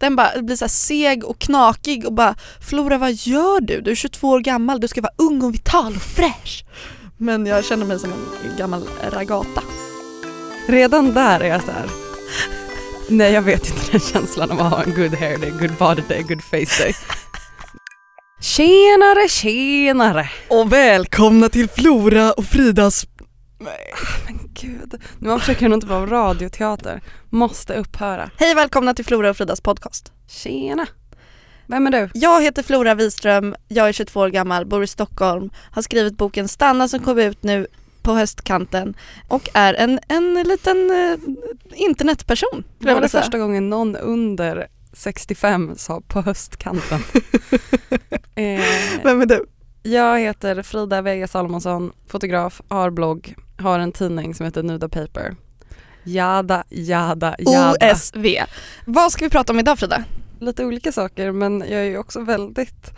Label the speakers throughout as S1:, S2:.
S1: Den bara blir så seg och knakig och bara Flora vad gör du? Du är 22 år gammal, du ska vara ung och vital och fräsch. Men jag känner mig som en gammal ragata.
S2: Redan där är jag så här. Nej jag vet inte den känslan av att ha en good hair day, good body day, good face day. Tjenare, tjenare!
S1: Och välkomna till Flora och Fridas... Nej.
S2: Men gud, nu man försöker nog inte vara radioteater. Måste upphöra.
S1: Hej välkomna till Flora och Fridas podcast.
S2: Tjena! Vem är du?
S1: Jag heter Flora Wiström, jag är 22 år gammal, bor i Stockholm, har skrivit boken Stanna som kom ut nu på höstkanten och är en, en liten eh, internetperson.
S2: Det var det första gången någon under 65 sa på höstkanten. eh,
S1: Vem är du?
S2: Jag heter Frida Vega Salomonsson, fotograf, har blogg, har en tidning som heter Nuda Paper. Jada, jada, jada.
S1: OSV. Vad ska vi prata om idag Frida?
S2: Lite olika saker men jag är ju också väldigt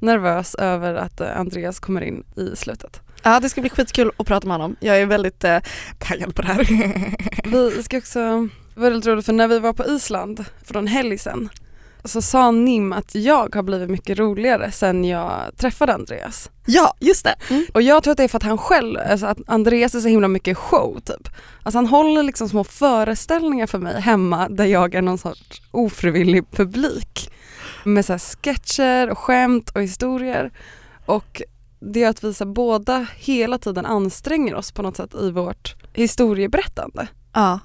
S2: nervös över att eh, Andreas kommer in i slutet.
S1: Ja det ska bli skitkul att prata med honom. Jag är väldigt eh, taggad på det här.
S2: Vi ska också, det var väldigt roligt för när vi var på Island för en helg sedan så sa Nim att jag har blivit mycket roligare sen jag träffade Andreas.
S1: ja just det. Mm.
S2: Och jag tror att det är för att han själv, alltså att Andreas är så himla mycket show typ. Alltså han håller liksom små föreställningar för mig hemma där jag är någon sorts ofrivillig publik. Med så sketcher och skämt och historier. Och det är att vi så båda hela tiden anstränger oss på något sätt i vårt historieberättande.
S1: Ja.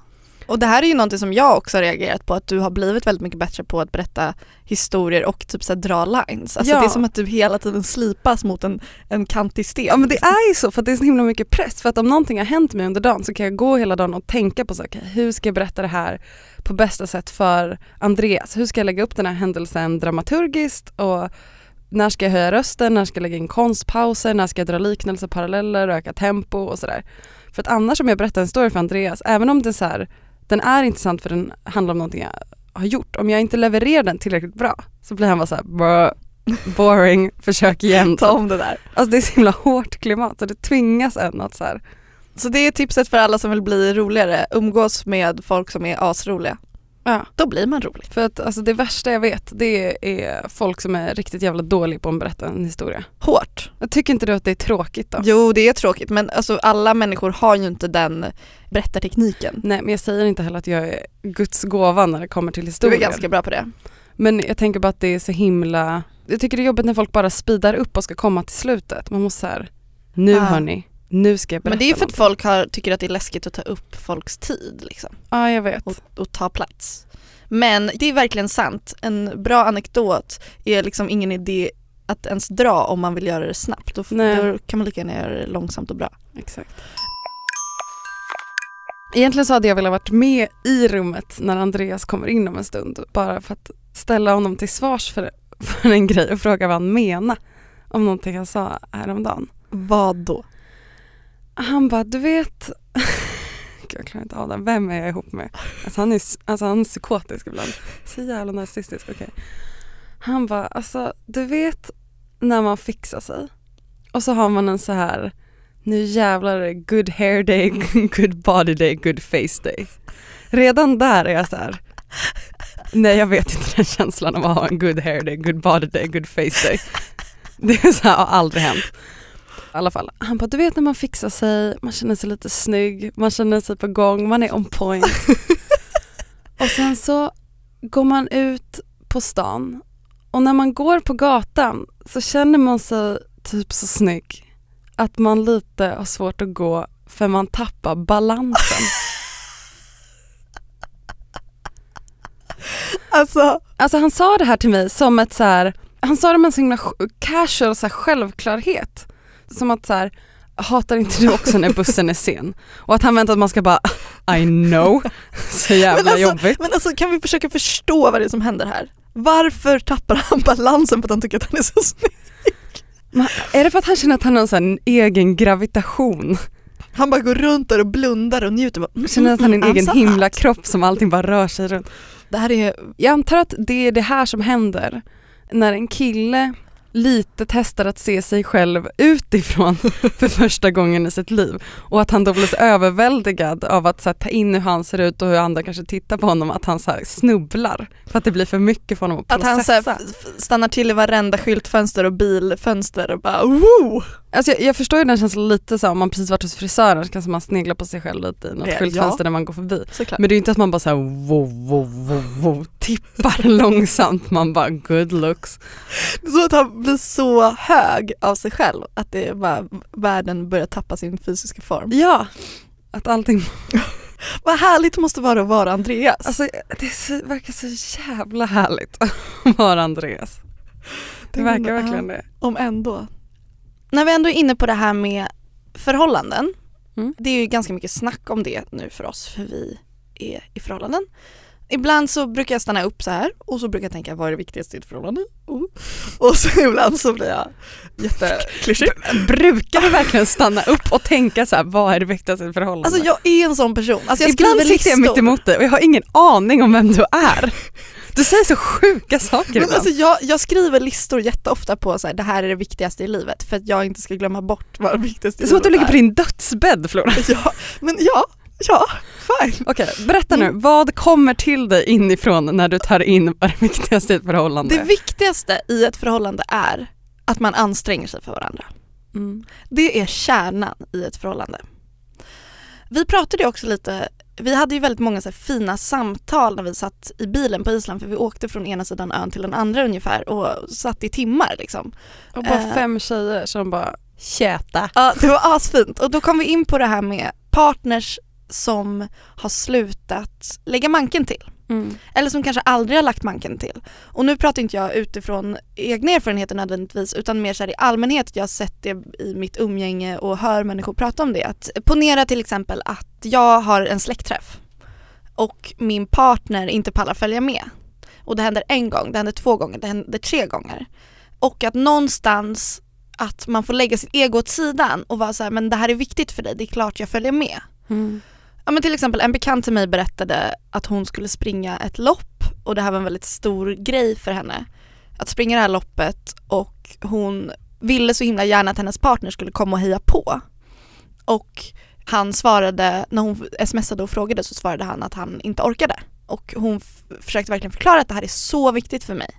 S1: Och det här är ju någonting som jag också har reagerat på att du har blivit väldigt mycket bättre på att berätta historier och typ så dra lines. Alltså
S2: Ja.
S1: det är som att du hela tiden slipas mot en, en kantig sten.
S2: Ja men det är ju så för att det är så himla mycket press för att om någonting har hänt mig under dagen så kan jag gå hela dagen och tänka på så, här, hur ska jag berätta det här på bästa sätt för Andreas? Hur ska jag lägga upp den här händelsen dramaturgiskt och när ska jag höja rösten, när ska jag lägga in konstpauser, när ska jag dra liknelser, paralleller öka tempo och sådär. För att annars om jag berättar en story för Andreas, även om det är så här, den är intressant för den handlar om någonting jag har gjort, om jag inte levererar den tillräckligt bra så blir han bara såhär boring, försök igen.
S1: Ta om det där.
S2: Alltså det är så himla hårt klimat och det tvingas en att så här,
S1: Så det är tipset för alla som vill bli roligare. Umgås med folk som är asroliga.
S2: Ja.
S1: Då blir man rolig.
S2: För att alltså det värsta jag vet det är folk som är riktigt jävla dåliga på att berätta en historia.
S1: Hårt.
S2: Jag tycker inte du att det är tråkigt då?
S1: Jo det är tråkigt men alltså alla människor har ju inte den berättartekniken.
S2: Nej men jag säger inte heller att jag är Guds gåva när det kommer till
S1: Du är
S2: historier.
S1: ganska bra på det.
S2: Men jag tänker bara att det är så himla, jag tycker det är jobbigt när folk bara speedar upp och ska komma till slutet. Man måste såhär, nu
S1: Ah.
S2: hörni, nu ska jag berätta
S1: Men det är ju för att folk har, tycker att det är läskigt att ta upp folks tid liksom.
S2: Ja jag vet.
S1: och, och ta plats. Men det är verkligen sant. En bra anekdot är liksom ingen idé att ens dra om man vill göra det snabbt. Då, då kan man lika gärna göra det långsamt och bra.
S2: Exakt. Egentligen så hade jag velat varit med i rummet när Andreas kommer in om en stund bara för att ställa honom till svars för, för en grej och fråga vad han menar om någonting han sa häromdagen.
S1: Vad då?
S2: Han bara, du vet, Gud, jag klarar inte av det, vem är jag ihop med? Alltså han är, alltså han är psykotisk ibland, så jävla narcissistisk, Okay. Han bara, alltså du vet när man fixar sig och så har man en så här nu jävlar är det good hair day, good body day, good face day. Redan där är jag så här. nej jag vet inte den känslan av att ha en good hair day, good body day, good face day. Det är så här, har aldrig hänt. I alla fall, han bara du vet när man fixar sig, man känner sig lite snygg, man känner sig på gång, man är on point. och sen så går man ut på stan och när man går på gatan så känner man sig typ så snygg att man lite har svårt att gå för man tappar balansen.
S1: Alltså,
S2: Alltså han sa det här till mig som ett så här, han sa det med en så himla casual så självklarhet. Som att så här, hatar inte du också när bussen är sen? Och att han väntar att man ska bara, I know, så jävla
S1: men, alltså,
S2: jobbigt.
S1: men alltså kan vi försöka förstå vad det är som händer här? Varför tappar han balansen på att han tycker att han är så snygg?
S2: Men är det för att han känner att han har en sån egen gravitation?
S1: Han bara går runt där och blundar och njuter. Bara, mm,
S2: Känner att han är en
S1: mm,
S2: egen
S1: I'm so
S2: himla
S1: hot.
S2: kropp som allting bara rör sig runt.
S1: Det här är
S2: Jag antar att det är det här som händer när en kille lite testar att se sig själv utifrån för första gången i sitt liv. Och att han då blir så överväldigad av att så här, ta in hur han ser ut och hur andra kanske tittar på honom, att han så här, snubblar för att det blir för mycket för honom att
S1: Att
S2: processa.
S1: han så här, stannar till i varenda skyltfönster och bilfönster och bara woo!
S2: Alltså jag, jag förstår ju den känslan lite så här, om man precis varit hos frisören så kanske man sneglar på sig själv lite i något
S1: Ja,
S2: skyltfönster när man går förbi.
S1: Såklart.
S2: Men det är ju inte att man bara så här wow, wow, wow, wow, tippar långsamt, man bara good looks.
S1: Det är som att han blir så hög av sig själv att det är bara, världen börjar tappa sin fysiska form.
S2: Ja, att allting,
S1: Vad härligt det måste vara att vara Andreas.
S2: alltså det så, verkar så jävla härligt att vara Andreas. Det verkar verkligen det.
S1: Om ändå. När vi ändå är inne på det här med förhållanden.
S2: Mm.
S1: Det är ju ganska mycket snack om det nu för oss för vi är i förhållanden. Ibland så brukar jag stanna upp så här och så brukar jag tänka vad är det viktigaste i ett förhållande? Oh. Och så ibland så blir jag jätteklyschig.
S2: Brukar du verkligen stanna upp och tänka så här, vad är det viktigaste i ett förhållande?
S1: Alltså jag är en sån person. Alltså jag
S2: Ibland sitter jag mitt emot dig och jag har ingen aning om vem du är. Du säger så sjuka saker
S1: Men alltså jag, jag skriver listor jätteofta på så här, det här är det viktigaste i livet för att jag inte ska glömma bort vad det viktigaste
S2: det är som att du ligger på din dödsbädd Flora.
S1: Ja, men ja, ja, fine.
S2: Okej, berätta
S1: Mm.
S2: nu, vad kommer till dig inifrån när du tar in vad det viktigaste i ett förhållande
S1: Det viktigaste i ett förhållande är att man anstränger sig för varandra.
S2: mm.
S1: Det är kärnan i ett förhållande. Vi pratade också lite, vi hade ju väldigt många så fina samtal när vi satt i bilen på Island för vi åkte från ena sidan ön till den andra ungefär och satt i timmar liksom.
S2: Och bara
S1: Eh.
S2: fem tjejer som bara tjöta.
S1: Ja, det var asfint och då kom vi in på det här med partners som har slutat lägga manken till.
S2: Mm.
S1: Eller som kanske aldrig har lagt manken till. Och nu pratar inte jag utifrån egna erfarenheter nödvändigtvis utan mer så i allmänhet, jag har sett det i mitt umgänge och hör människor prata om det. Att ponera till exempel att jag har en släktträff och min partner inte pallar följa med. Och det händer en gång, det händer två gånger, det händer tre gånger. Och att någonstans att man får lägga sitt ego åt sidan och vara så här, men det här är viktigt för dig, det är klart jag följer med.
S2: Mm.
S1: Ja men till exempel en bekant till mig berättade att hon skulle springa ett lopp och det här var en väldigt stor grej för henne. Att springa det här loppet och hon ville så himla gärna att hennes partner skulle komma och heja på. Och han svarade, när hon smsade och frågade så svarade han att han inte orkade. Och hon försökte verkligen förklara att det här är så viktigt för mig.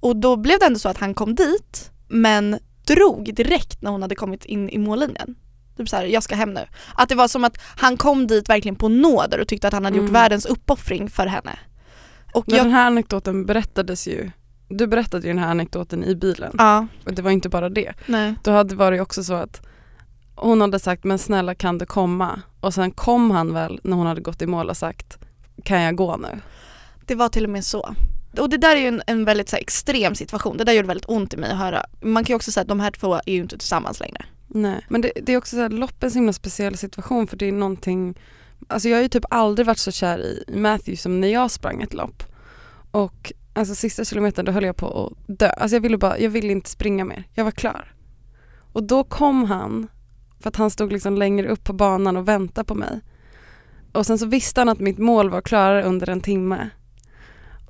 S1: Och då blev det ändå så att han kom dit men drog direkt när hon hade kommit in i mållinjen. Typ såhär, jag ska hem nu. Att det var som att han kom dit verkligen på nåder och tyckte att han hade gjort
S2: Mm.
S1: världens uppoffring för henne. Och
S2: Men
S1: jag,
S2: den här anekdoten berättades ju, du berättade ju den här anekdoten i bilen.
S1: ja,
S2: Och det var inte bara det.
S1: nej.
S2: Då hade var det också så att hon hade sagt men snälla kan du komma? Och sen kom han väl när hon hade gått i mål och sagt kan jag gå nu?
S1: Det var till och med så. Och det där är ju en, en väldigt så här, extrem situation. Det där gjorde väldigt ont i mig att höra. Man kan ju också säga att de här två är ju inte tillsammans längre.
S2: Nej. Men det, det är också så här, lopp är en så himla speciell situation för det är någonting, alltså jag har ju typ aldrig varit så kär i i Matthew som när jag sprang ett lopp. Och alltså sista kilometern då höll jag på att dö. Alltså jag ville bara, jag ville inte springa mer. Jag var klar. Och då kom han, för att han stod liksom längre upp på banan och väntade på mig. Och sen så visste han att mitt mål var klarare under en timme.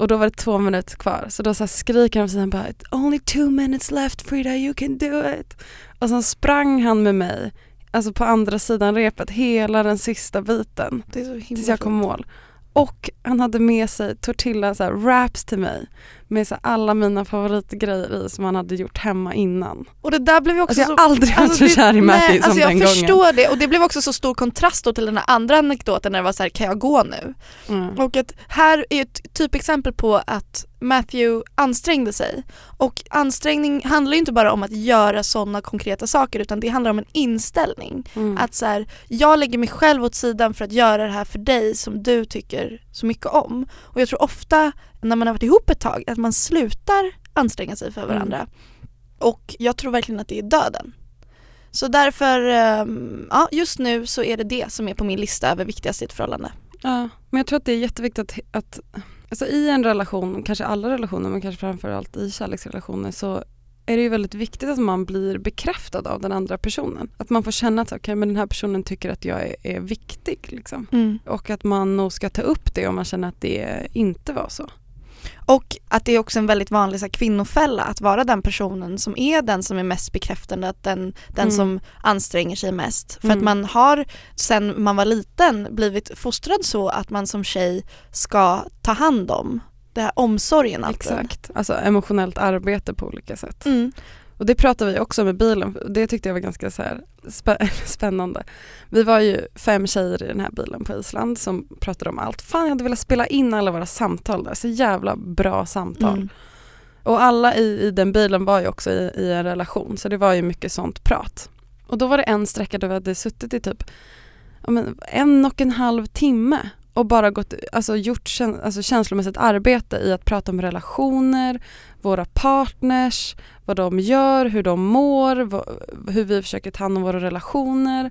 S2: Och då var det två minuter kvar. Så då så skriker han säger bara Only two minutes left Frida, you can do it. Och sen sprang han med mig, alltså på andra sidan repet, hela den sista biten. Tills jag kom mål. Och han hade med sig tortilla så här, wraps till mig med så alla mina favoritgrejer i som han hade gjort hemma innan.
S1: Och det där blev också
S2: Alltså jag
S1: så
S2: har aldrig varit
S1: Alltså,
S2: så kär i Matthew
S1: nej,
S2: som
S1: alltså
S2: den
S1: jag
S2: gången.
S1: förstår det och det blev också så stor kontrast till den här andra anekdoten när det var så här, kan jag gå nu?
S2: Mm.
S1: Och att här är ett typexempel på att Matthew ansträngde sig. Och ansträngning handlar ju inte bara om att göra sådana konkreta saker utan det handlar om en inställning.
S2: Mm.
S1: Att så här, jag lägger mig själv åt sidan för att göra det här för dig som du tycker så mycket om. Och jag tror ofta när man har varit ihop ett tag att man slutar anstränga sig för varandra. Och jag tror verkligen att det är döden. Så därför, ehm, ja just nu så är det det som är på min lista över viktigast i ett förhållande.
S2: Ja, men jag tror att det är jätteviktigt att, att alltså i en relation, kanske alla relationer men kanske framförallt i kärleksrelationer så är det ju väldigt viktigt att man blir bekräftad av den andra personen. Att man får känna att okay, men den här personen tycker att jag är, är viktig. Liksom. Och att man nog ska ta upp det om man känner att det inte var så.
S1: Och att det är också en väldigt vanlig så här, kvinnofälla att vara den personen som är den som är mest bekräftande, att den, den
S2: Mm.
S1: som anstränger sig mest. För
S2: Mm.
S1: att man har sen man var liten blivit fostrad så att man som tjej ska ta hand om det här omsorgen alltid.
S2: Exakt, alltså emotionellt arbete på olika sätt.
S1: Mm.
S2: Och det pratade vi också med bilen, det tyckte jag var ganska så här spä- spännande. Vi var ju fem tjejer i den här bilen på Island som pratade om allt. Fan jag hade velat spela in alla våra samtal där, så jävla bra samtal.
S1: Mm.
S2: Och alla i, i den bilen var ju också i, i en relation så det var ju mycket sånt prat. Och då var det en sträcka där vi hade suttit i typ en och en halv timme och bara gått, alltså gjort käns alltså känslomässigt arbete i att prata om relationer, våra partners, vad de gör, hur de mår, hur vi försöker ta hand om våra relationer.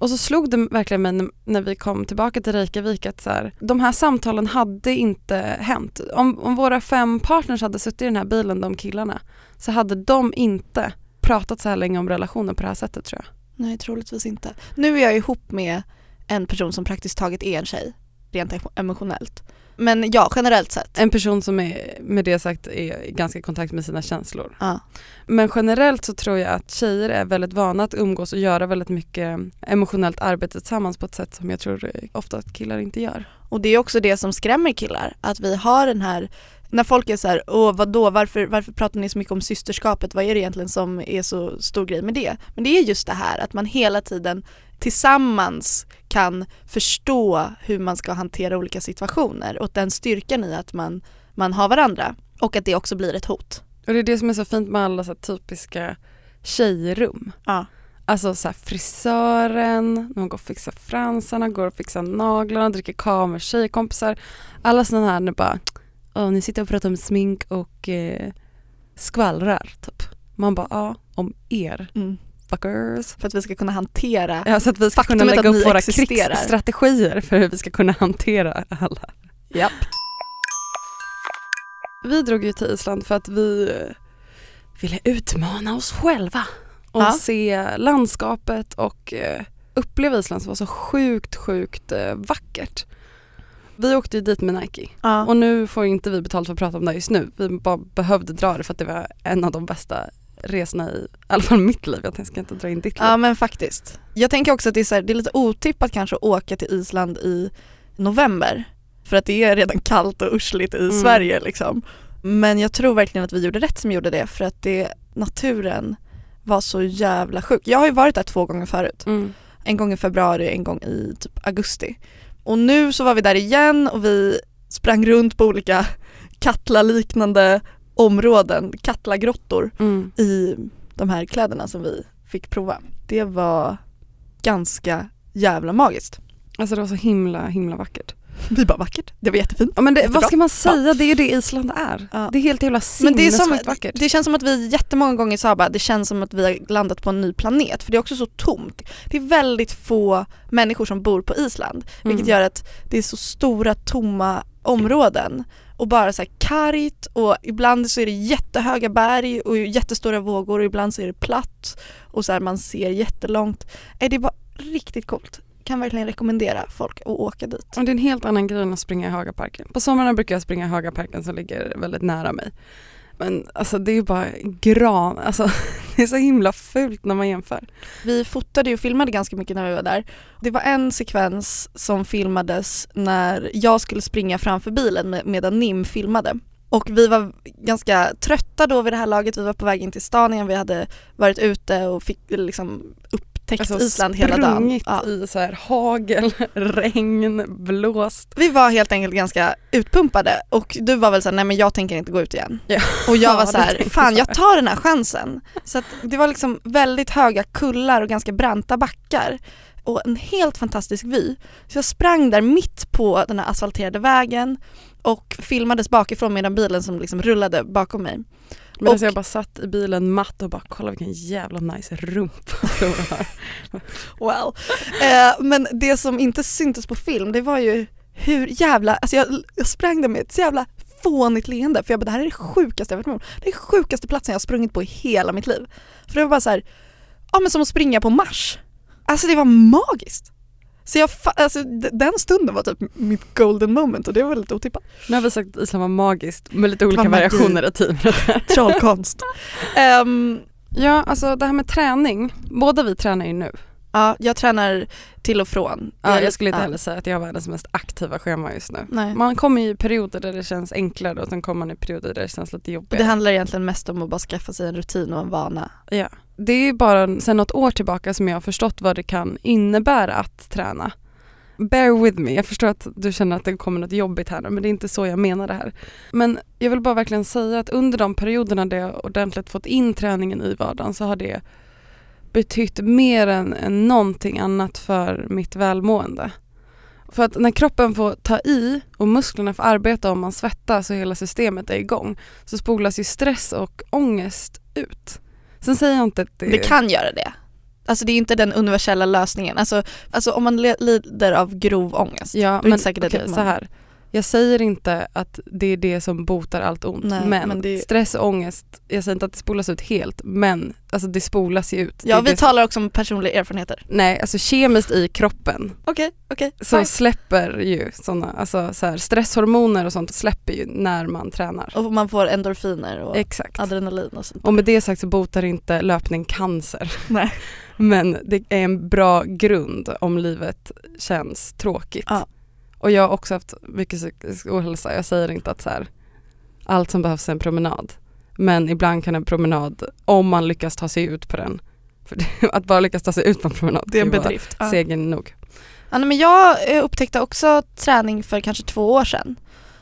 S2: Och så slog det verkligen mig när- när vi kom tillbaka till Reykjavik att så här, de här samtalen hade inte hänt. Om, om våra fem partners hade suttit i den här bilen, de killarna, så hade de inte pratat så här länge om relationer på det här sättet tror jag.
S1: Nej troligtvis inte. Nu är jag ihop med en person som praktiskt taget är en tjej, rent emo- emotionellt. Men ja, generellt sett.
S2: En person som är, med det sagt är ganska i kontakt med sina känslor.
S1: Ja.
S2: Men generellt så tror jag att tjejer är väldigt vana att umgås och göra väldigt mycket emotionellt arbete tillsammans på ett sätt som jag tror ofta att killar inte gör.
S1: Och det är också det som skrämmer killar, att vi har den här när folk är så här, åh vadå, varför, varför pratar ni så mycket om systerskapet, vad är det egentligen som är så stor grej med det? Men det är just det här att man hela tiden tillsammans kan förstå hur man ska hantera olika situationer och den styrkan i att man, man har varandra och att det också blir ett hot.
S2: Och det är det som är så fint med alla så typiska tjejrum.
S1: Ja.
S2: Alltså så frisören, man går och fixar fransarna, går och fixar naglarna, dricker kava med tjejkompisar. Alla sådana här nu bara, Åh, ni sitter och pratar om smink och eh, skvallrar typ. Man bara, ja, om er fuckers.
S1: För att vi ska kunna hantera
S2: Ja, så att vi ska kunna lägga upp våra
S1: existerar.
S2: krigsstrategier för hur vi ska kunna hantera alla.
S1: Japp.
S2: Vi drog ju till Island för att vi eh, ville utmana oss själva och
S1: Ja.
S2: se landskapet och eh, uppleva Island som var så sjukt, sjukt eh, vackert. Vi åkte ju dit med Nike
S1: Ja.
S2: och nu får inte vi betalt för att prata om det just nu. Vi bara behövde dra det för att det var en av de bästa resorna i, i alla fall mitt liv. Jag ska inte dra in ditt liv.
S1: Ja men faktiskt. Jag tänker också att det är, här, det är lite otippat kanske att åka till Island i november. För att det är redan kallt och ursligt i
S2: Mm.
S1: Sverige liksom. Men jag tror verkligen att vi gjorde rätt som gjorde det för att det, naturen var så jävla sjuk. Jag har ju varit där två gånger förut.
S2: Mm.
S1: En gång i februari, en gång i typ augusti. Och nu så var vi där igen och vi sprang runt på olika Katla-liknande områden, Katla-grottor
S2: Mm.
S1: i de här kläderna som vi fick prova. Det var ganska jävla magiskt.
S2: Alltså det var så himla, himla vackert.
S1: Vi bara vackert, det var jättefint.
S2: Ja, men det, vad ska man säga, det är ju det Island är.
S1: Ja.
S2: Det är helt jävla sinnessjukt vackert.
S1: det känns som att vi jättemånga gånger sa bara det känns som att vi har landat på en ny planet för det är också så tomt. Det är väldigt få människor som bor på Island vilket
S2: Mm.
S1: gör att det är så stora tomma områden och bara så här kargt och ibland så är det jättehöga berg och jättestora vågor och ibland så är det platt och så här man ser jättelångt. Det är bara riktigt coolt. Kan verkligen rekommendera folk att åka dit.
S2: Och det är en helt annan grej än att springa i Hagaparken. På somrarna brukar jag springa i Hagaparken som ligger väldigt nära mig. Men alltså det är ju bara gran, alltså det är så himla fult när man jämför.
S1: Vi fotade och filmade ganska mycket när vi var där. Det var en sekvens som filmades när jag skulle springa framför bilen med- medan Nim filmade. Och vi var ganska trötta då vid det här laget, vi var på väg in till stan igen, vi hade varit ute och fick liksom upptäckt
S2: Alltså
S1: Island hela dagen. Ja.
S2: i så här hagel, regn, blåst.
S1: Vi var helt enkelt ganska utpumpade och du var väl såhär, nej men jag tänker inte gå ut igen.
S2: Ja.
S1: Och jag
S2: Ja,
S1: var
S2: det
S1: så här, fan jag tar den här chansen. Så det var liksom väldigt höga kullar och ganska branta backar och en helt fantastisk vy. Så jag sprang där mitt på den här asfalterade vägen och filmades bakifrån medan bilen som liksom rullade bakom mig.
S2: Men alltså
S1: Och-
S2: jag bara satt i bilen matt och bara kolla vilken jävla nice rumpa.
S1: Well. Eh, men det som inte syntes på film det var ju hur jävla, alltså jag, jag sprang där med ett så jävla fånigt leende för jag bara det här är det sjukaste jag varit med om. Det är sjukaste platsen jag har sprungit på i hela mitt liv. För det var bara så här, ja men som att springa på Mars. Alltså det var magiskt. Så jag, alltså, den stunden var typ mitt golden moment och det var väldigt otippat.
S2: Nu har vi sagt att Island var magiskt med lite olika variationer i teamet.
S1: Trollkonst. Ehm,
S2: Ja, alltså det här med träning. Båda vi tränar ju nu.
S1: ja, jag tränar till och från.
S2: Ja, jag skulle inte
S1: ja.
S2: heller säga att jag har världens mest aktiva schema just nu.
S1: Nej.
S2: Man kommer i perioder där det känns enklare och sen kommer man i perioder där det känns lite jobbigare.
S1: Det handlar egentligen mest om att bara skaffa sig en rutin och en vana.
S2: Ja. Det är bara sedan något år tillbaka som jag har förstått vad det kan innebära att träna. Bear with me, jag förstår att du känner att det kommer något jobbigt här nu men det är inte så jag menar det här. Men jag vill bara verkligen säga att under de perioderna där jag ordentligt fått in träningen i vardagen så har det betytt mer än, än någonting annat för mitt välmående. För att när kroppen får ta i och musklerna får arbeta och man svettas och hela systemet är igång så spolas ju stress och ångest ut. Sen säger jag inte att det,
S1: Det kan göra det. Alltså det är inte den universella lösningen. Alltså, alltså om man lider av grov ångest.
S2: Ja,
S1: då är
S2: men
S1: inte säkert att
S2: okej,
S1: man-
S2: så här. Jag säger inte att det är det som botar allt ont
S1: Nej,
S2: men,
S1: men det-
S2: stress och ångest, jag säger inte att det spolas ut helt men alltså det spolas ju ut.
S1: Ja vi
S2: som-
S1: talar också om personliga erfarenheter.
S2: Nej, alltså kemiskt i kroppen
S1: Okej, okej.
S2: så
S1: fine.
S2: släpper ju sådana, alltså så här, stresshormoner och sånt släpper ju när man tränar.
S1: Och man får endorfiner och
S2: Exakt.
S1: adrenalin och sånt.
S2: Och med det sagt så botar inte löpning cancer.
S1: Nej.
S2: Men det är en bra grund om livet känns tråkigt.
S1: Ja.
S2: Och jag har också haft mycket psykisk ohälsa. Jag säger inte att så här, allt som behövs är en promenad. Men ibland kan en promenad, om man lyckas ta sig ut på den, för det, att bara lyckas ta sig ut på en promenad
S1: Det är en bedrift. Ja.
S2: segern nog.
S1: Ja, nej, men jag eh, upptäckte också träning för kanske två år sedan.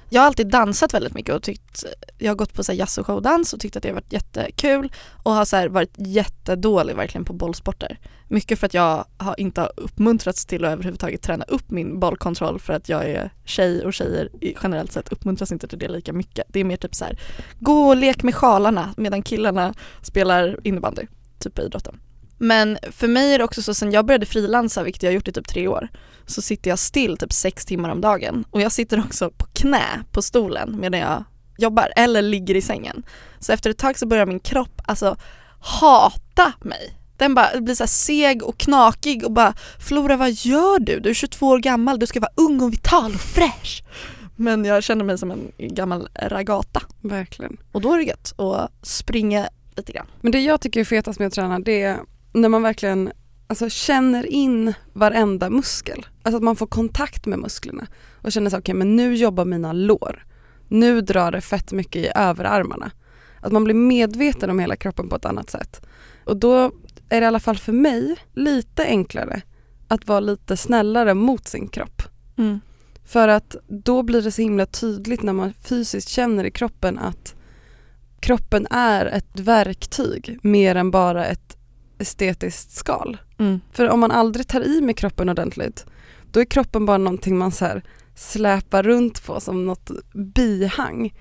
S1: Jag har alltid dansat väldigt mycket och tyckt, jag har gått på så här, jazz och showdans och tyckt att det har varit jättekul och har så här, varit jättedålig verkligen på bollsporter. Mycket för att jag har inte har uppmuntrats till att överhuvudtaget träna upp min bollkontroll för att jag är tjej och tjejer generellt sett uppmuntras inte till det lika mycket. Det är mer typ så här, gå och lek med sjalarna medan killarna spelar innebandy, typ på idrotten. Men för mig är det också så sen jag började frilansa, vilket jag har gjort i typ tre år, så sitter jag still typ sex timmar om dagen och jag sitter också på knä på stolen medan jag jobbar eller ligger i sängen. Så efter ett tag så börjar min kropp alltså hata mig. Den bara blir så seg och knakig och bara Flora vad gör du? Du är 22 år gammal, du ska vara ung och vital och fräsch. Men jag känner mig som en gammal ragata
S2: Verkligen.
S1: och då är det gött att springa lite grann.
S2: Men det jag tycker är fetast med att träna det är när man verkligen alltså, känner in varenda muskel. Alltså att man får kontakt med musklerna och känner så okej men nu jobbar mina lår. Nu drar det fett mycket i överarmarna. Att man blir medveten om hela kroppen på ett annat sätt. Och då är det i alla fall för mig lite enklare att vara lite snällare mot sin kropp.
S1: Mm.
S2: För att då blir det så himla tydligt när man fysiskt känner i kroppen att kroppen är ett verktyg mer än bara ett estetiskt skal.
S1: Mm.
S2: För om man aldrig tar i med kroppen ordentligt då är kroppen bara någonting man så här släpar runt på som något bihang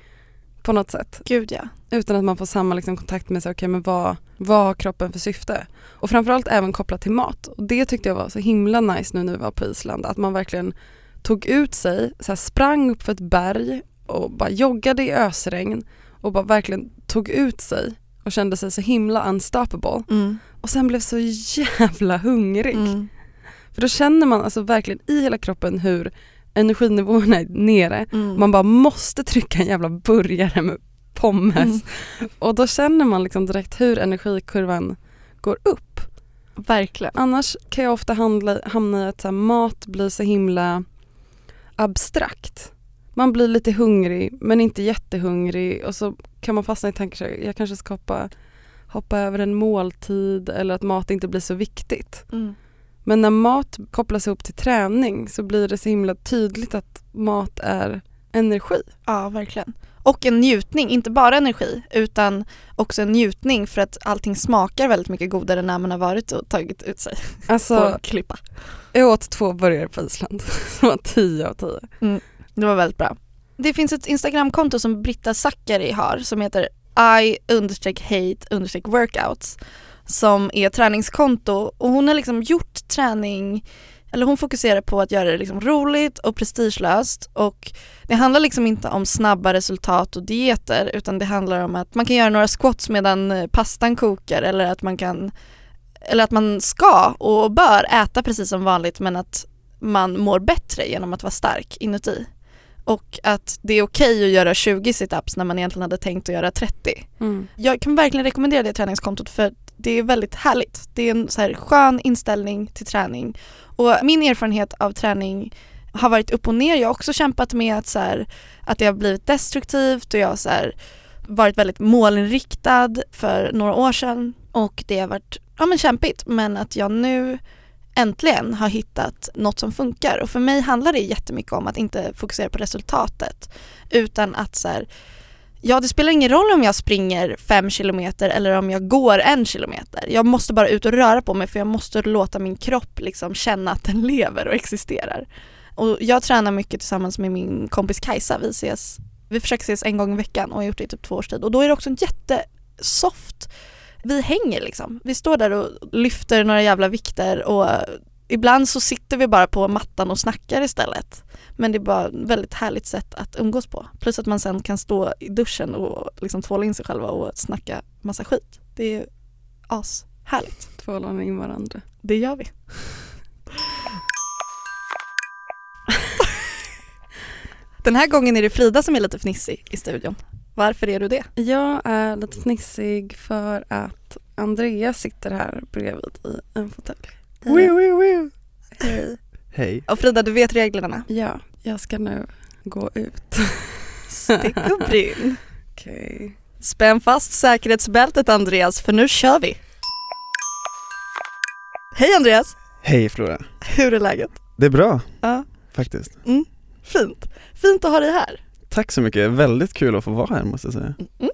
S2: på något sätt.
S1: Gud ja.
S2: Utan att man får samma liksom, kontakt med sig, okej men vad, vad har kroppen för syfte? Och framförallt även kopplat till mat. Och det tyckte jag var så himla nice nu när vi var på Island, att man verkligen tog ut sig, så här, sprang upp för ett berg och bara joggade i ösregn och bara verkligen tog ut sig och kände sig så himla unstoppable.
S1: Mm.
S2: Och sen blev så jävla hungrig.
S1: Mm.
S2: För då känner man alltså verkligen i hela kroppen hur energinivåerna är nere.
S1: Mm.
S2: Man bara måste trycka en jävla burgare med pommes.
S1: Mm.
S2: Och då känner man liksom direkt hur energikurvan går upp.
S1: Verkligen.
S2: Annars kan jag ofta handla, hamna i att mat blir så himla abstrakt. Man blir lite hungrig men inte jättehungrig och så kan man fastna i tankar, jag kanske ska hoppa, hoppa över en måltid eller att mat inte blir så viktigt.
S1: Mm.
S2: Men när mat kopplas ihop till träning så blir det så himla tydligt att mat är energi.
S1: Ja, verkligen. Och en njutning, inte bara energi utan också en njutning för att allting smakar väldigt mycket godare när man har varit och tagit ut sig
S2: Alltså
S1: klippa.
S2: jag åt två burgare på Island som var 10 av 10.
S1: Det var väldigt bra. Det finns ett Instagramkonto som Britta Zackari har som heter i understreck hate understreck workouts som är träningskonto och hon har liksom gjort träning eller hon fokuserar på att göra det liksom roligt och prestigelöst och det handlar liksom inte om snabba resultat och dieter utan det handlar om att man kan göra några squats medan eh, pastan kokar eller att man kan eller att man ska och bör äta precis som vanligt men att man mår bättre genom att vara stark inuti. Och att det är okej att göra 20 situps när man egentligen hade tänkt att göra 30.
S2: Mm.
S1: Jag kan verkligen rekommendera det träningskontot för det är väldigt härligt. Det är en så här skön inställning till träning. Och min erfarenhet av träning har varit upp och ner. Jag har också kämpat med att, så här, att det har blivit destruktivt och jag har så här, varit väldigt målinriktad för några år sedan och det har varit ja, men kämpigt men att jag nu äntligen har hittat något som funkar och för mig handlar det jättemycket om att inte fokusera på resultatet utan att så här, ja det spelar ingen roll om jag springer fem kilometer eller om jag går en kilometer. Jag måste bara ut och röra på mig för jag måste låta min kropp liksom känna att den lever och existerar. Och jag tränar mycket tillsammans med min kompis Kajsa, vi ses vi försöker ses en gång i veckan och har gjort det i typ två års tid och då är det också en jättesoft vi hänger liksom. Vi står där och lyfter några jävla vikter och ibland så sitter vi bara på mattan och snackar istället. Men det är bara ett väldigt härligt sätt att umgås på. Plus att man sen kan stå i duschen och liksom tvåla in sig själva och snacka massa skit. Det är ashärligt.
S2: Tvålar in varandra.
S1: Det gör vi. Den här gången är det Frida som är lite fnissig i studion. Varför är du det?
S2: Jag är lite fnissig för att Andreas sitter här bredvid i en fåtölj. Hej.
S3: Hej.
S1: Och Frida, du vet reglerna.
S2: Ja, jag ska nu gå ut.
S1: Stick och brinn.
S2: Okej.
S1: Spänn fast säkerhetsbältet Andreas, för nu kör vi. Hej Andreas!
S3: Hej Flora.
S1: Hur är läget?
S3: Det är bra
S1: Ja,
S3: faktiskt.
S1: fint. Fint att ha dig här.
S3: Tack så mycket, väldigt kul att få vara här måste jag säga.
S1: Mm.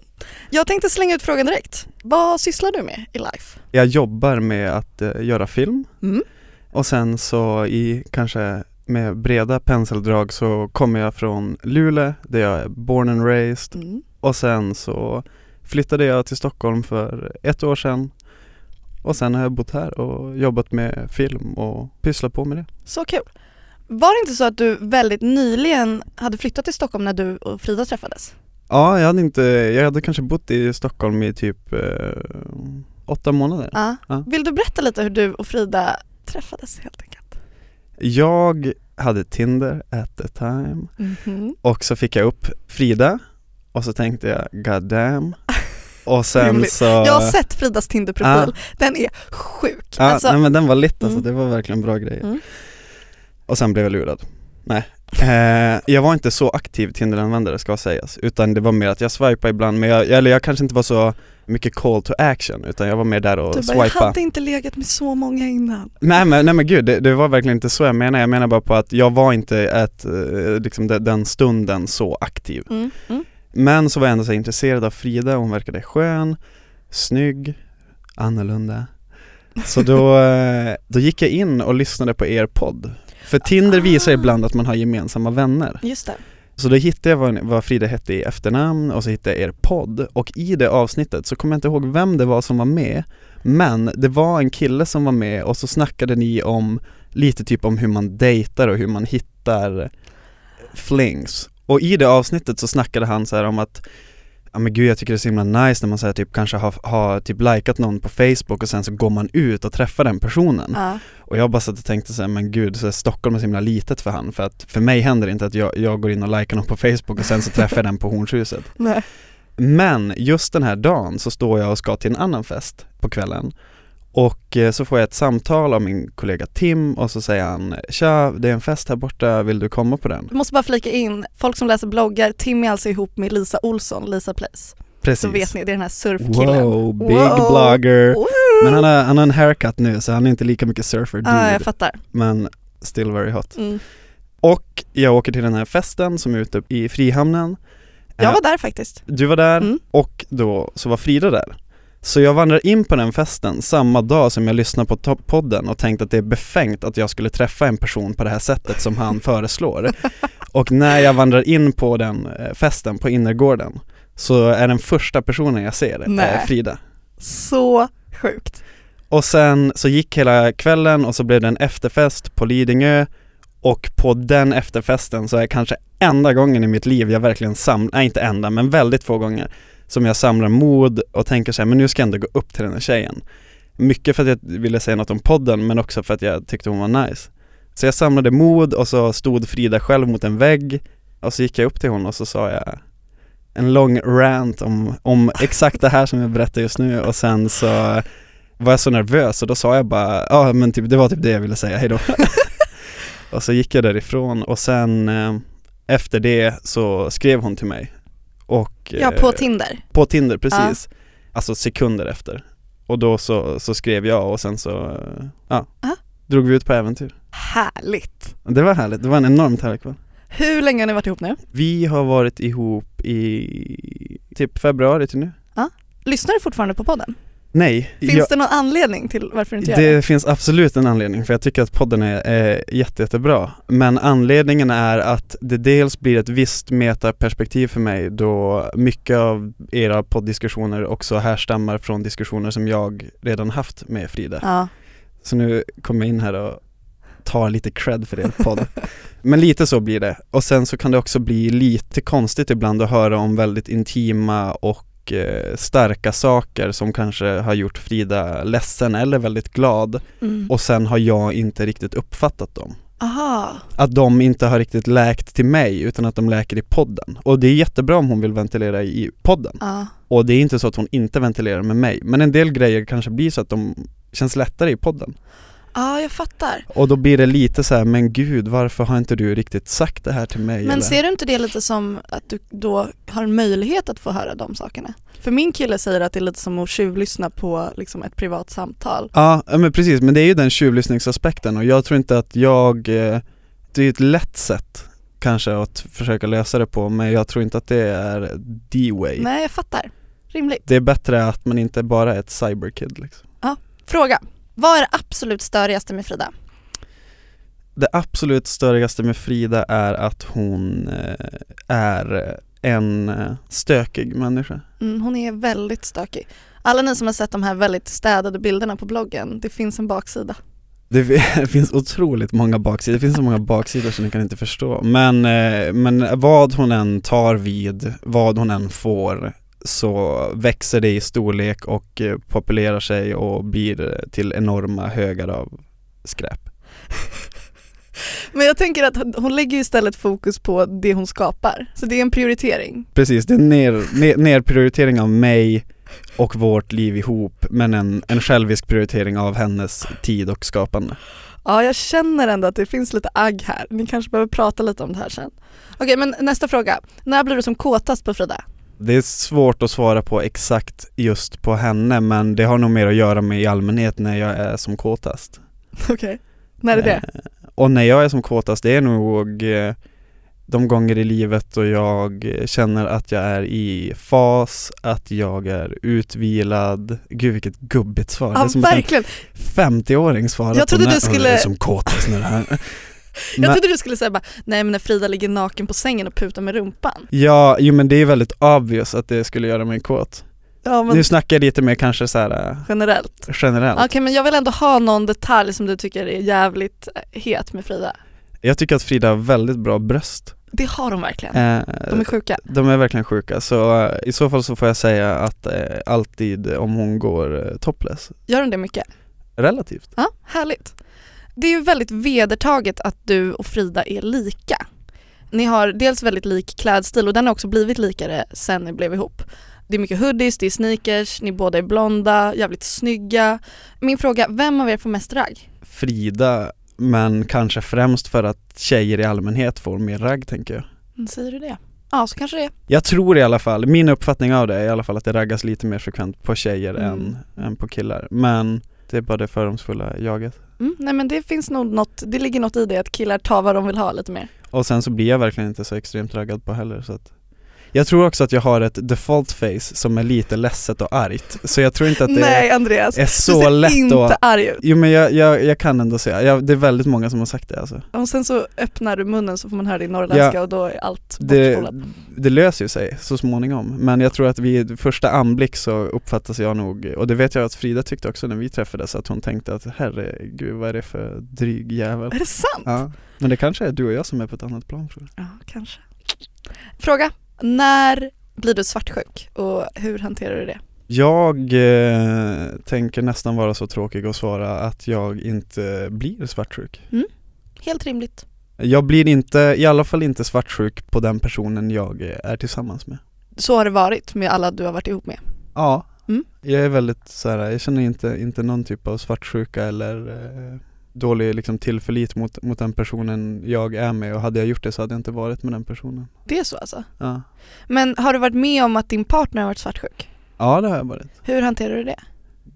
S1: Jag tänkte slänga ut frågan direkt. Vad sysslar du med i life?
S3: Jag jobbar med att eh, göra film
S1: Mm.
S3: och sen så i kanske med breda penseldrag så kommer jag från Luleå där jag är born and raised
S1: Mm.
S3: och sen så flyttade jag till Stockholm för ett år sedan och sen har jag bott här och jobbat med film och pysslat på med det.
S1: Så kul. Var det inte så att du väldigt nyligen hade flyttat till Stockholm när du och Frida träffades?
S3: Ja, jag hade inte, jag hade kanske bott i Stockholm i typ eh, åtta månader.
S1: Ja.
S3: Ja.
S1: Vill du berätta lite hur du och Frida träffades helt enkelt?
S3: Jag hade Tinder at the time
S1: Mhm.
S3: och så fick jag upp Frida och så tänkte jag god damn och sen så
S1: Jag har sett Fridas Tinderprofil, den är sjuk.
S3: Ja,
S1: alltså,
S3: nej men den var lit alltså,
S1: Mm.
S3: det var verkligen bra grejer.
S1: Mm.
S3: Och sen blev jag lurad. Nej. Eh, jag var inte så aktiv Tinder-användare ska sägas, utan det var mer att jag swipade ibland, men jag, eller jag kanske inte var så mycket call to action, utan jag var mer där och
S1: du bara, jag
S3: swipa.
S1: hade inte legat med så många innan.
S3: Nej men, nej men gud, det, det var verkligen inte så jag menar, jag menar bara på att jag var inte ett, eh, liksom de, den stunden så aktiv.
S1: Mm. Mm.
S3: Men så var jag ändå så intresserad av Frida, hon verkade skön, snygg, annorlunda. Så då, eh, då gick jag in och lyssnade på er podd. För Tinder
S1: Ah.
S3: visar ibland att man har gemensamma vänner.
S1: Just det.
S3: Så då hittade jag vad, vad Frida hette i efternamn och så hittade jag er podd och i det avsnittet så kommer jag inte ihåg vem det var som var med men det var en kille som var med och så snackade ni om lite typ om hur man dejtar och hur man hittar flings och i det avsnittet så snackade han så om att Ja men gud jag tycker det är så himla nice när man säger typ kanske har, har typ likat någon på Facebook och sen så går man ut och träffar den personen
S1: Ja.
S3: och jag bara satt och tänkte så här, men gud, så Stockholm är så himla litet för han för att för mig händer det inte att jag, jag går in och likar någon på Facebook och sen så träffar jag den på Hornshuset.
S1: Nej.
S3: Men just den här dagen så står jag och ska till en annan fest på kvällen och eh, så får jag ett samtal av min kollega Tim och så säger han Tja, det är en fest här borta, vill du komma på den?
S1: Jag måste bara flika in, folk som läser bloggar, Tim är alltså ihop med Lisa Olsson, Lisa Place.
S3: Precis.
S1: Så vet ni, det är den här surfkillen.
S3: Wow, big
S1: Wow.
S3: blogger.
S1: Woo!
S3: Men han har, han har en haircut nu så han är inte lika mycket surfer dude,
S1: Ja, jag fattar.
S3: men still very hot.
S1: Mm.
S3: Och jag åker till den här festen som är ute i Frihamnen
S1: Jag
S3: Eh,
S1: var där faktiskt.
S3: Du var där
S1: Mm.
S3: och då så var Frida där. Så jag vandrar in på den festen samma dag som jag lyssnar på podden och tänkte att det är befängt att jag skulle träffa en person på det här sättet som han föreslår. Och när jag vandrar in på den eh, festen på innergården så är den första personen jag ser
S1: Nej.
S3: eh, Frida.
S1: Så sjukt.
S3: Och sen så gick hela kvällen och så blev det en efterfest på Lidingö och på den efterfesten så är kanske enda gången i mitt liv jag verkligen samlar, nej inte enda men väldigt få gånger som jag samlar mod och tänker så här, men nu ska jag ändå gå upp till den här tjejen. Mycket för att jag ville säga något om podden men också för att jag tyckte hon var nice. Så jag samlade mod och så stod Frida själv mot en vägg och så gick jag upp till hon och så sa jag en lång rant om, om exakt det här som jag berättar just nu och sen så var jag så nervös och då sa jag bara, ja men typ, det var typ det jag ville säga, hejdå Och så gick jag därifrån och sen eh, efter det så skrev hon till mig och
S1: Ja, på
S3: eh,
S1: Tinder.
S3: på Tinder, precis. Alltså sekunder efter. Och då så, så skrev jag och sen så, ja,
S1: Aha.
S3: drog vi ut på äventyr.
S1: Härligt.
S3: Det var härligt, det var en enormt härlig kväll.
S1: Hur länge har ni varit ihop nu?
S3: Vi har varit ihop i typ februari till nu.
S1: Lyssnar du fortfarande på podden?
S3: Nej,
S1: Finns
S3: jag,
S1: det någon anledning till varför du inte gör det?
S3: det finns absolut en anledning för jag tycker att podden är, är jätte, jättebra. Men anledningen är att det dels blir ett visst metaperspektiv för mig då mycket av era poddiskussioner också härstammar från diskussioner som jag redan haft med Frida.
S1: Ja.
S3: Så nu kommer jag in här och tar lite cred för er podd. Men lite så blir det. Och sen så kan det också bli lite konstigt ibland att höra om väldigt intima och eh, starka saker som kanske har gjort Frida ledsen eller väldigt glad
S1: Mm.
S3: och sen har jag inte riktigt uppfattat dem.
S1: Aha.
S3: Att de inte har riktigt läkt till mig utan att de läker i podden. Och det är jättebra om hon vill ventilera i podden.
S1: Ja.
S3: Och det är inte så att hon inte ventilerar med mig. Men en del grejer kanske blir så att de känns lättare i podden.
S1: Ja, jag fattar.
S3: Och då blir det lite så här, men gud varför har inte du riktigt sagt det här till mig?
S1: Men
S3: eller?
S1: ser du inte det lite som att du då har en möjlighet att få höra de sakerna? För min kille säger att det är lite som att tjuvlyssna på liksom ett privat samtal.
S3: Ja, ja, men precis, men det är ju den tjuvlyssningsaspekten och jag tror inte att jag, eh, det är ett lätt sätt kanske att försöka lösa det på men jag tror inte att det är the way.
S1: Nej, jag fattar. Rimligt.
S3: Det är bättre att man inte bara är ett cyberkid liksom.
S1: Fråga. Vad är det absolut störigaste med Frida?
S3: Det absolut störigaste med Frida är att hon eh, är en eh, stökig människa.
S1: Mm, hon är väldigt stökig. Alla ni som har sett de här väldigt städade bilderna på bloggen, det finns en baksida.
S3: Det fi- finns otroligt många baksidor, det finns så många baksidor som ni kan inte förstå. Men, eh, men vad hon än tar vid, vad hon än får, så växer det i storlek och eh, populerar sig och blir eh, till enorma högar av skräp.
S1: Men jag tänker att hon- lägger istället fokus på det hon skapar. Så det är en prioritering.
S3: Precis, det är en ner, ner, nerprioritering av mig och vårt liv ihop, men en, en självisk prioritering av hennes tid och skapande.
S1: Ja, jag känner ändå att det finns lite agg här. Ni kanske behöver prata lite om det här sen. Okej, men nästa fråga. När blir du som kåtast på Frida?
S3: Det är svårt att svara på exakt just på henne, men det har nog mer att göra med i allmänhet när jag är som kåtast.
S1: Okej. När är det?
S3: Eh, Och när jag är som kåtast, det är nog eh, de gånger i livet då jag känner att jag är i fas, att jag är utvilad. Gud vilket gubbigt svar. det
S1: Ja,
S3: är som att en
S1: verkligen.
S3: 50-åring svarar
S1: Jag trodde
S3: på
S1: du
S3: när-
S1: skulle-
S3: Jag är som kåtast när det här.
S1: Jag
S3: Men-
S1: trodde du skulle säga bara, nej men när Frida ligger naken på sängen och putar med rumpan.
S3: Ja, jo men det är väldigt obvious att det skulle göra mig kåt.
S1: Ja men
S3: Nu snackar jag lite mer kanske så här eh,
S1: generellt.
S3: generellt.
S1: Okej men jag vill ändå ha någon detalj som du tycker är jävligt eh, het med Frida.
S3: Jag tycker att Frida har väldigt bra bröst.
S1: Det har de verkligen.
S3: Eh,
S1: De är sjuka.
S3: de är verkligen sjuka, så eh, i så fall så får jag säga att eh, alltid om hon går eh, topless,
S1: Gör de det mycket?
S3: relativt.
S1: Ja, härligt. Det är ju väldigt vedertaget att du och Frida är lika. Ni har dels väldigt lik klädstil och den har också blivit likare sen ni blev ihop. Det är mycket hoodies, det är sneakers, ni båda är blonda, jävligt snygga. Min fråga, vem av er får mest ragg?
S3: Frida, men kanske främst för att tjejer i allmänhet får mer ragg tänker jag.
S1: Mm, Säger du det? Ja, så kanske det är.
S3: Jag tror i alla fall, min uppfattning av det är i alla fall att det raggas lite mer frekvent på tjejer
S1: Mm.
S3: än, än på killar. Men det är bara det fördomsfulla jaget.
S1: Mm, nej men det finns nog något, det ligger något i det att killar tar vad de vill ha lite mer.
S3: Och sen så blir jag verkligen inte så extremt raggad på heller så att jag tror också att jag har ett default face som är lite ledset och argt. Så jag tror inte att det
S1: Nej Andreas,
S3: är
S1: du
S3: så
S1: ser
S3: lätt
S1: inte
S3: att
S1: arg ut.
S3: Jo men jag, jag, jag kan ändå säga, jag, det är väldigt många som har sagt det alltså.
S1: Och sen så öppnar du munnen så får man höra din norrländska
S3: Ja.
S1: och då är allt
S3: Det, det löser ju sig så småningom, men jag tror att vid första anblick så uppfattas jag nog, och det vet jag att Frida tyckte också när vi träffades, att hon tänkte att herregud vad är det för dryg jävel.
S1: Är det sant?
S3: Ja, men det kanske är du och jag som är på ett annat plan tror jag.
S1: Ja, kanske. Fråga. När blir du svartsjuk och hur hanterar du det?
S3: Jag eh, tänker nästan vara så tråkig och svara att jag inte blir svartsjuk.
S1: helt rimligt.
S3: Jag blir inte, i alla fall inte svartsjuk på den personen jag är tillsammans med.
S1: Så har det varit med alla du har varit ihop med.
S3: Ja,
S1: Mm.
S3: jag är väldigt så här, jag känner inte, inte någon typ av svartsjuka eller eh, dålig liksom, tillförlit mot, mot den personen jag är med och hade jag gjort det så hade jag inte varit med den personen.
S1: Det är så alltså.
S3: Ja,
S1: Men har du varit med om att din partner har varit svartsjuk?
S3: ja det har jag varit.
S1: Hur hanterar du det?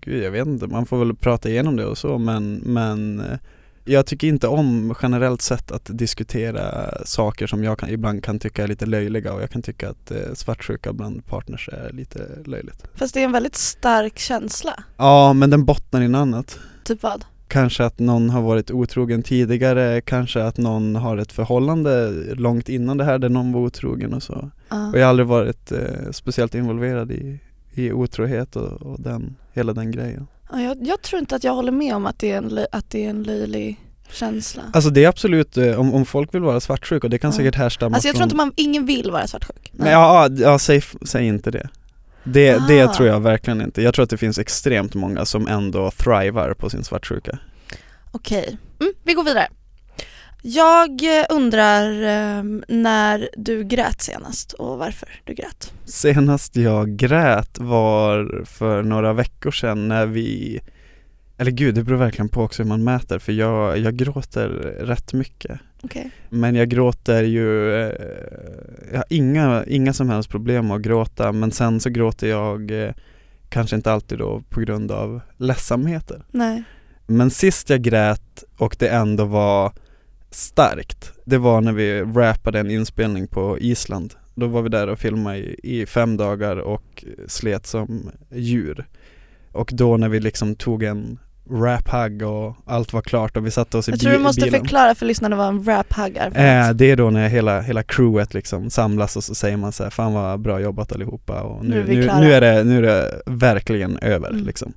S3: Gud jag vet inte, man får väl prata igenom det och så men, men eh, jag tycker inte om generellt sett att diskutera saker som jag kan, ibland kan tycka är lite löjliga och jag kan tycka att eh, svartsjuka bland partners är lite löjligt.
S1: Fast det är en väldigt stark känsla.
S3: Ja men den bottnar i något annat.
S1: Typ vad?
S3: Kanske att någon har varit otrogen tidigare, kanske att någon har ett förhållande långt innan det här där någon var otrogen och så.
S1: Ja.
S3: Och jag har aldrig varit eh, speciellt involverad i, i otrohet och, och den, hela den grejen.
S1: Ja, jag, jag tror inte att jag håller med om att det är en, att det är en löjlig känsla.
S3: Alltså det är absolut, eh, om, om folk vill vara svartsjuka och det kan
S1: Ja.
S3: säkert härstamma
S1: Alltså jag tror
S3: från
S1: inte man, ingen vill vara svartsjuk.
S3: Nej, ja, ja, ja säg, säg inte det. Det, det
S1: Ah.
S3: tror jag verkligen inte. Jag tror att det finns extremt många som ändå thrivar på sin svartsjuka.
S1: Okej, mm, vi går vidare. Jag eh, undrar eh, när du grät senast och varför du grät.
S3: Senast jag grät var för några veckor sedan när vi eller gud, det beror verkligen på också hur man mäter för jag, jag gråter rätt mycket.
S1: Okej.
S3: Men jag gråter ju, eh, jag har inga, inga som helst problem med att gråta men sen så gråter jag eh, kanske inte alltid då på grund av ledsamheter.
S1: Nej.
S3: Men sist jag grät och det ändå var starkt, det var när vi rappade en inspelning på Island. Då var vi där och filmade i, i fem dagar och slet som djur. Och då när vi liksom tog en rap-hugg och allt var klart och vi satte oss i
S1: Jag tror du
S3: bi-
S1: måste
S3: bilen.
S1: förklara för lyssnarna vad en rap-hug är.
S3: Eh, det är då när hela, hela crewet liksom samlas och så säger man så här, fan vad bra jobbat allihopa och
S1: Nu
S3: nu,
S1: är
S3: nu,
S1: klara."
S3: nu, är, det, nu är det verkligen över
S1: Mm.
S3: liksom.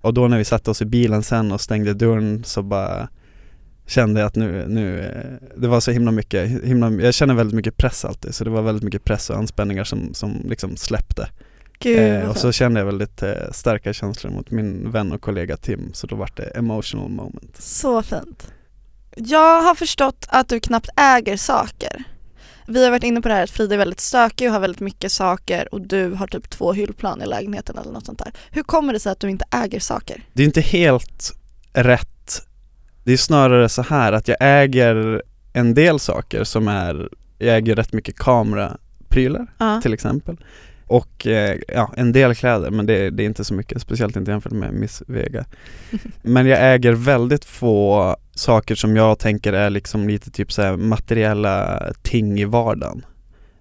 S3: Och då när vi satte oss i bilen sen och stängde dörren så bara kände jag att nu, nu, eh, det var så himla mycket, himla, jag känner väldigt mycket press alltid så det var väldigt mycket press och anspänningar som, som liksom släppte.
S1: Gud,
S3: Eh, och så kände jag väldigt eh, starka känslor mot min vän och kollega Tim så då var det emotional moment.
S1: Så fint. Jag har förstått att du knappt äger saker. Vi har varit inne på det här att Frida är väldigt stökig och har väldigt mycket saker och du har typ två hyllplan i lägenheten eller något sånt där. Hur kommer det sig att du inte äger saker?
S3: Det är inte helt rätt. Det är snarare så här att jag äger en del saker som är, jag äger rätt mycket kameraprylar
S1: Ja.
S3: till exempel. Och eh, ja, en del kläder men det, det är inte så mycket, speciellt inte jämfört med Miss Vega. Men jag äger väldigt få saker som jag tänker är liksom lite typ så här materiella ting i vardagen.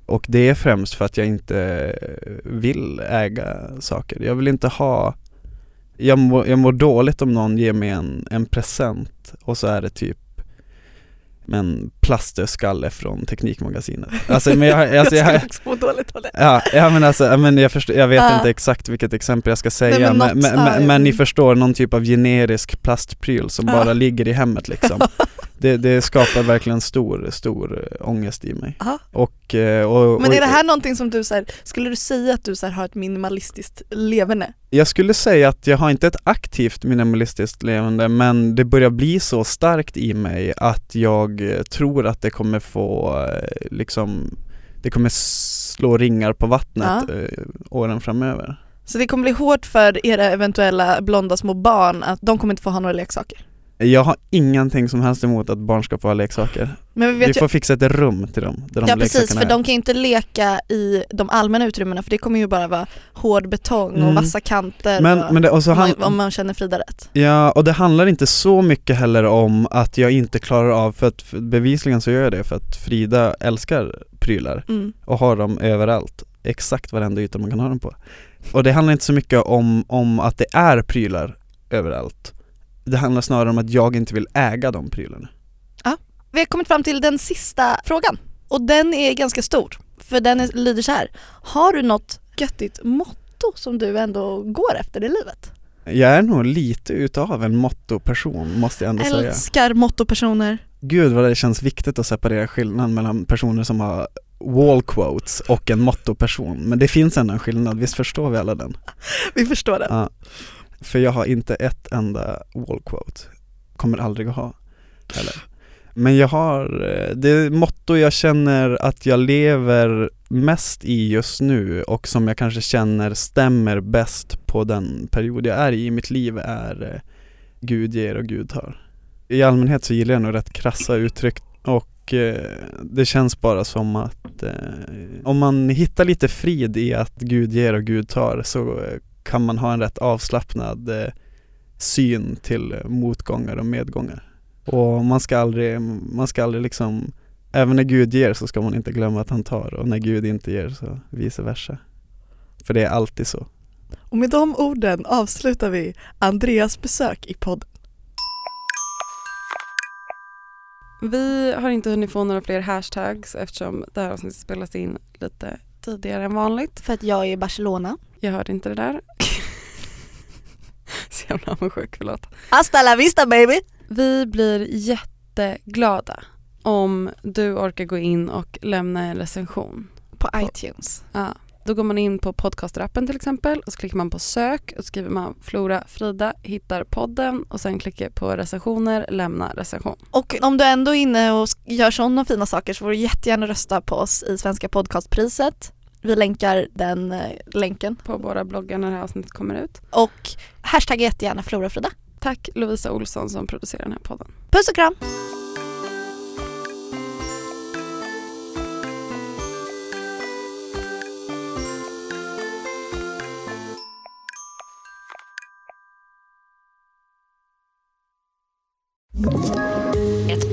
S3: Och det är främst för att jag inte vill äga saker. Jag vill inte ha jag mår, jag mår dåligt om någon ger mig en, en present och så är det typ en plastöskalle från Teknikmagasinet. Alltså, men jag, alltså, jag,
S1: jag må dåligt av det.
S3: Ja, ja men alltså, men jag, förstår, jag vet
S1: Ja.
S3: inte exakt vilket exempel jag ska säga
S1: Nej, men
S3: men,
S1: något-
S3: men,
S1: ja,
S3: men, men ni
S1: men-
S3: förstår, någon typ av generisk plastpryl som bara ligger i hemmet liksom det, det skapar verkligen stor, stor eh, ångest i mig
S1: Ja.
S3: och, eh, och,
S1: Men
S3: och
S1: är det här någonting som du så här, skulle du säga att du så här, har ett minimalistiskt leverne?
S3: Jag skulle säga att jag har inte ett aktivt minimalistiskt levande men det börjar bli så starkt i mig att jag eh, tror att det kommer få liksom det kommer slå ringar på vattnet
S1: Ja.
S3: åren framöver.
S1: Så det kommer bli hårt för era eventuella blonda små barn att de kommer inte få ha några leksaker.
S3: Jag har ingenting som helst emot att barn ska få ha leksaker.
S1: Men vi
S3: Vi
S1: vet ju,
S3: får fixa ett rum till dem, där de
S1: ja precis för
S3: är.
S1: de kan ju inte leka i de allmänna utrymmena för det kommer ju bara vara hård betong och
S3: Mm.
S1: vassa kanter
S3: Men,
S1: och,
S3: men det, och så
S1: om,
S3: han,
S1: man, om man känner Frida rätt.
S3: Ja, och det handlar inte så mycket heller om att jag inte klarar av, för att för bevisligen så gör jag det för att Frida älskar prylar
S1: Mm.
S3: och har dem överallt, exakt varenda yta man kan ha dem på. Och det handlar inte så mycket om, om att det är prylar överallt. Det handlar snarare om att jag inte vill äga de prylarna.
S1: Vi har kommit fram till den sista frågan och den är ganska stor för den är, lyder så här. Har du något göttigt motto som du ändå går efter i livet?
S3: Jag är nog lite utav en mottoperson måste jag ändå säga.
S1: Älskar mottopersoner.
S3: Gud vad det känns viktigt att separera skillnaden mellan personer som har wall quotes och en mottoperson. Men det finns ändå en skillnad, visst förstår vi alla den?
S1: Vi förstår det.
S3: Ja. För jag har inte ett enda wall quote. Kommer aldrig att ha heller. Men jag har, eh, det motto jag känner att jag lever mest i just nu och som jag kanske känner stämmer bäst på den period jag är i i mitt liv är eh, Gud ger och Gud tar. I allmänhet så gillar jag nog rätt krassa uttryck och eh, det känns bara som att om man hittar lite frid i att Gud ger och Gud tar så kan man ha en rätt avslappnad eh, syn till motgångar och medgångar. Och man ska aldrig, man ska aldrig liksom, även när Gud ger så ska man inte glömma att han tar och när Gud inte ger så vice versa. För det är alltid så.
S1: Och med de orden avslutar vi Andreas besök i podden.
S2: Vi har inte hunnit få några fler hashtags eftersom det här avsnittet spelas in lite tidigare än vanligt.
S1: För att jag är i Barcelona.
S2: Jag hörde inte det där. Så jävla avundsjuk, förlåt.
S1: Hasta la vista baby!
S2: Vi blir jätteglada om du orkar gå in och lämna en recension.
S1: På iTunes.
S2: Ja, då går man in på podcasterappen till exempel och så klickar man på sök och skriver man Flora Frida, hittar podden och sen klickar på recensioner, lämna recension.
S1: Och om du ändå är inne och gör sådana fina saker så får du jättegärna rösta på oss i Svenska podcastpriset. Vi länkar den eh, länken.
S2: På våra bloggar när det här avsnittet kommer ut.
S1: Och hashtagga jättegärna Florafrida.
S2: Tack Lovisa Olsson som producerar den här podden.
S1: Puss och kram!
S4: Ett